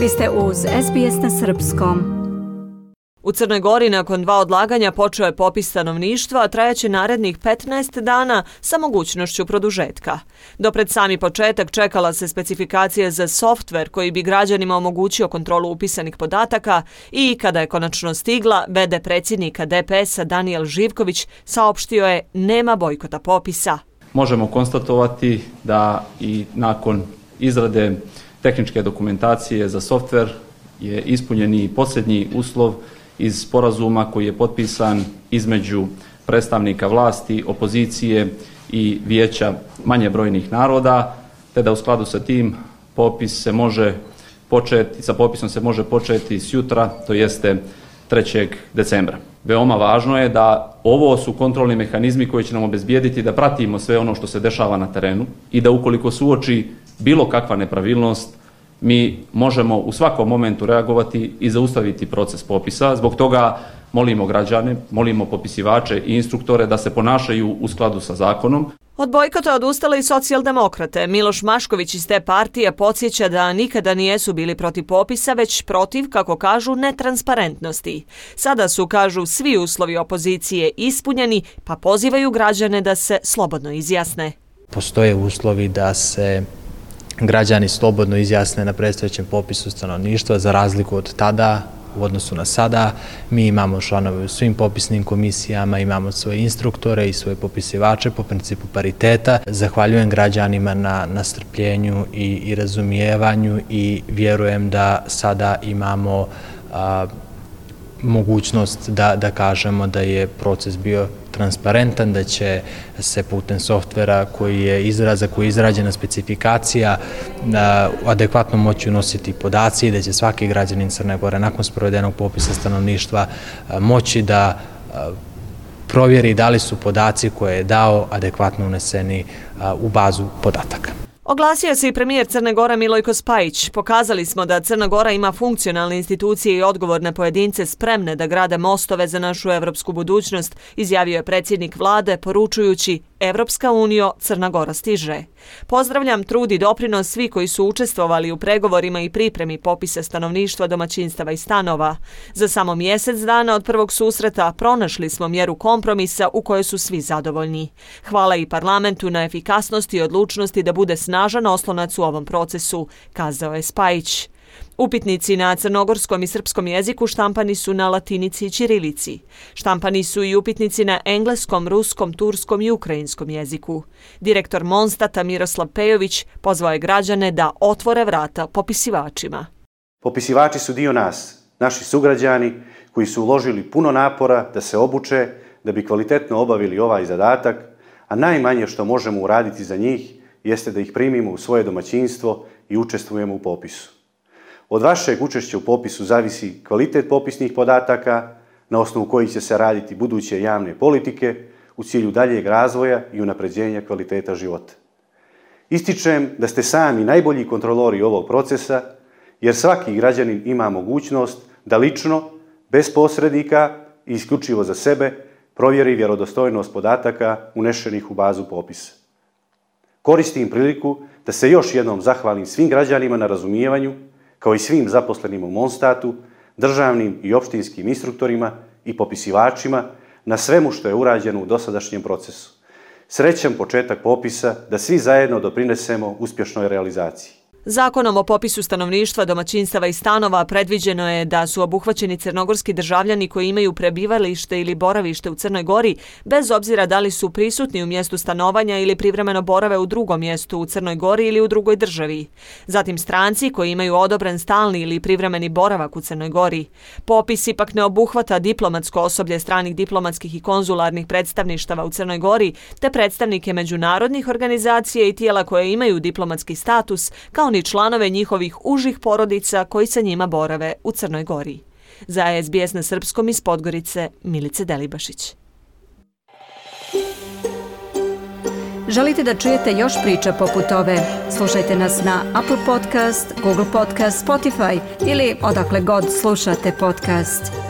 Vi ste uz SBS na Srpskom. U Crnoj Gori nakon dva odlaganja počeo je popis stanovništva, a trajaće narednih 15 dana sa mogućnošću produžetka. Dopred sami početak čekala se specifikacije za softver koji bi građanima omogućio kontrolu upisanih podataka i kada je konačno stigla, vede predsjednika DPS-a Daniel Živković saopštio je nema bojkota popisa. Možemo konstatovati da i nakon izrade tehničke dokumentacije za softver je ispunjeni posljednji uslov iz sporazuma koji je potpisan između predstavnika vlasti, opozicije i vijeća manje brojnih naroda, te da u skladu sa tim popis se može početi, sa popisom se može početi s jutra, to jeste 3. decembra. Veoma važno je da ovo su kontrolni mehanizmi koji će nam obezbijediti da pratimo sve ono što se dešava na terenu i da ukoliko suoči bilo kakva nepravilnost, mi možemo u svakom momentu reagovati i zaustaviti proces popisa. Zbog toga molimo građane, molimo popisivače i instruktore da se ponašaju u skladu sa zakonom. Od bojkota odustale i socijaldemokrate. Miloš Mašković iz te partije podsjeća da nikada nijesu bili protiv popisa, već protiv, kako kažu, netransparentnosti. Sada su, kažu, svi uslovi opozicije ispunjeni, pa pozivaju građane da se slobodno izjasne. Postoje uslovi da se građani slobodno izjasne na predstavljećem popisu stanovništva za razliku od tada u odnosu na sada. Mi imamo članove u svim popisnim komisijama, imamo svoje instruktore i svoje popisivače po principu pariteta. Zahvaljujem građanima na, na strpljenju i, i razumijevanju i vjerujem da sada imamo a, mogućnost da, da kažemo da je proces bio transparentan, da će se putem softvera koji je izraza, koji je izrađena specifikacija adekvatno moći unositi podaci i da će svaki građanin Crne Gore nakon sprovedenog popisa stanovništva moći da provjeri da li su podaci koje je dao adekvatno uneseni u bazu podataka. Oglasio se i premijer Crne Gore Milojko Spajić. Pokazali smo da Crna Gora ima funkcionalne institucije i odgovorne pojedince spremne da grade mostove za našu evropsku budućnost, izjavio je predsjednik vlade poručujući Evropska unija Crna Gora stiže. Pozdravljam trud i doprinos svi koji su učestvovali u pregovorima i pripremi popisa stanovništva, domaćinstava i stanova. Za samo mjesec dana od prvog susreta pronašli smo mjeru kompromisa u kojoj su svi zadovoljni. Hvala i parlamentu na efikasnosti i odlučnosti da bude snažan oslonac u ovom procesu, kazao je Spajić. Upitnici na crnogorskom i srpskom jeziku štampani su na latinici i čirilici. Štampani su i upitnici na engleskom, ruskom, turskom i ukrajinskom jeziku. Direktor Monstata Miroslav Pejović pozvao je građane da otvore vrata popisivačima. Popisivači su dio nas, naši sugrađani koji su uložili puno napora da se obuče, da bi kvalitetno obavili ovaj zadatak, a najmanje što možemo uraditi za njih jeste da ih primimo u svoje domaćinstvo i učestvujemo u popisu. Od vašeg učešća u popisu zavisi kvalitet popisnih podataka na osnovu kojih će se raditi buduće javne politike u cilju daljeg razvoja i unapređenja kvaliteta života. Ističem da ste sami najbolji kontrolori ovog procesa, jer svaki građanin ima mogućnost da lično, bez posrednika i isključivo za sebe, provjeri vjerodostojnost podataka unešenih u bazu popisa. Koristim priliku da se još jednom zahvalim svim građanima na razumijevanju kao i svim zaposlenim u Monstatu, državnim i opštinskim instruktorima i popisivačima na svemu što je urađeno u dosadašnjem procesu. Srećan početak popisa da svi zajedno doprinesemo uspješnoj realizaciji. Zakonom o popisu stanovništva, domaćinstava i stanova predviđeno je da su obuhvaćeni crnogorski državljani koji imaju prebivalište ili boravište u Crnoj Gori, bez obzira da li su prisutni u mjestu stanovanja ili privremeno borave u drugom mjestu u Crnoj Gori ili u drugoj državi. Zatim stranci koji imaju odobren stalni ili privremeni boravak u Crnoj Gori. Popis ipak ne obuhvata diplomatsko osoblje stranih diplomatskih i konzularnih predstavništava u Crnoj Gori, te predstavnike međunarodnih organizacija i tijela koje imaju diplomatski status, kao kao ni članove njihovih užih porodica koji sa njima borave u Crnoj Gori. Za SBS na Srpskom iz Podgorice, Milice Delibašić. Želite da čujete još priča poput ove? Slušajte nas na Apple Podcast, Google Podcast, Spotify ili odakle god slušate podcast.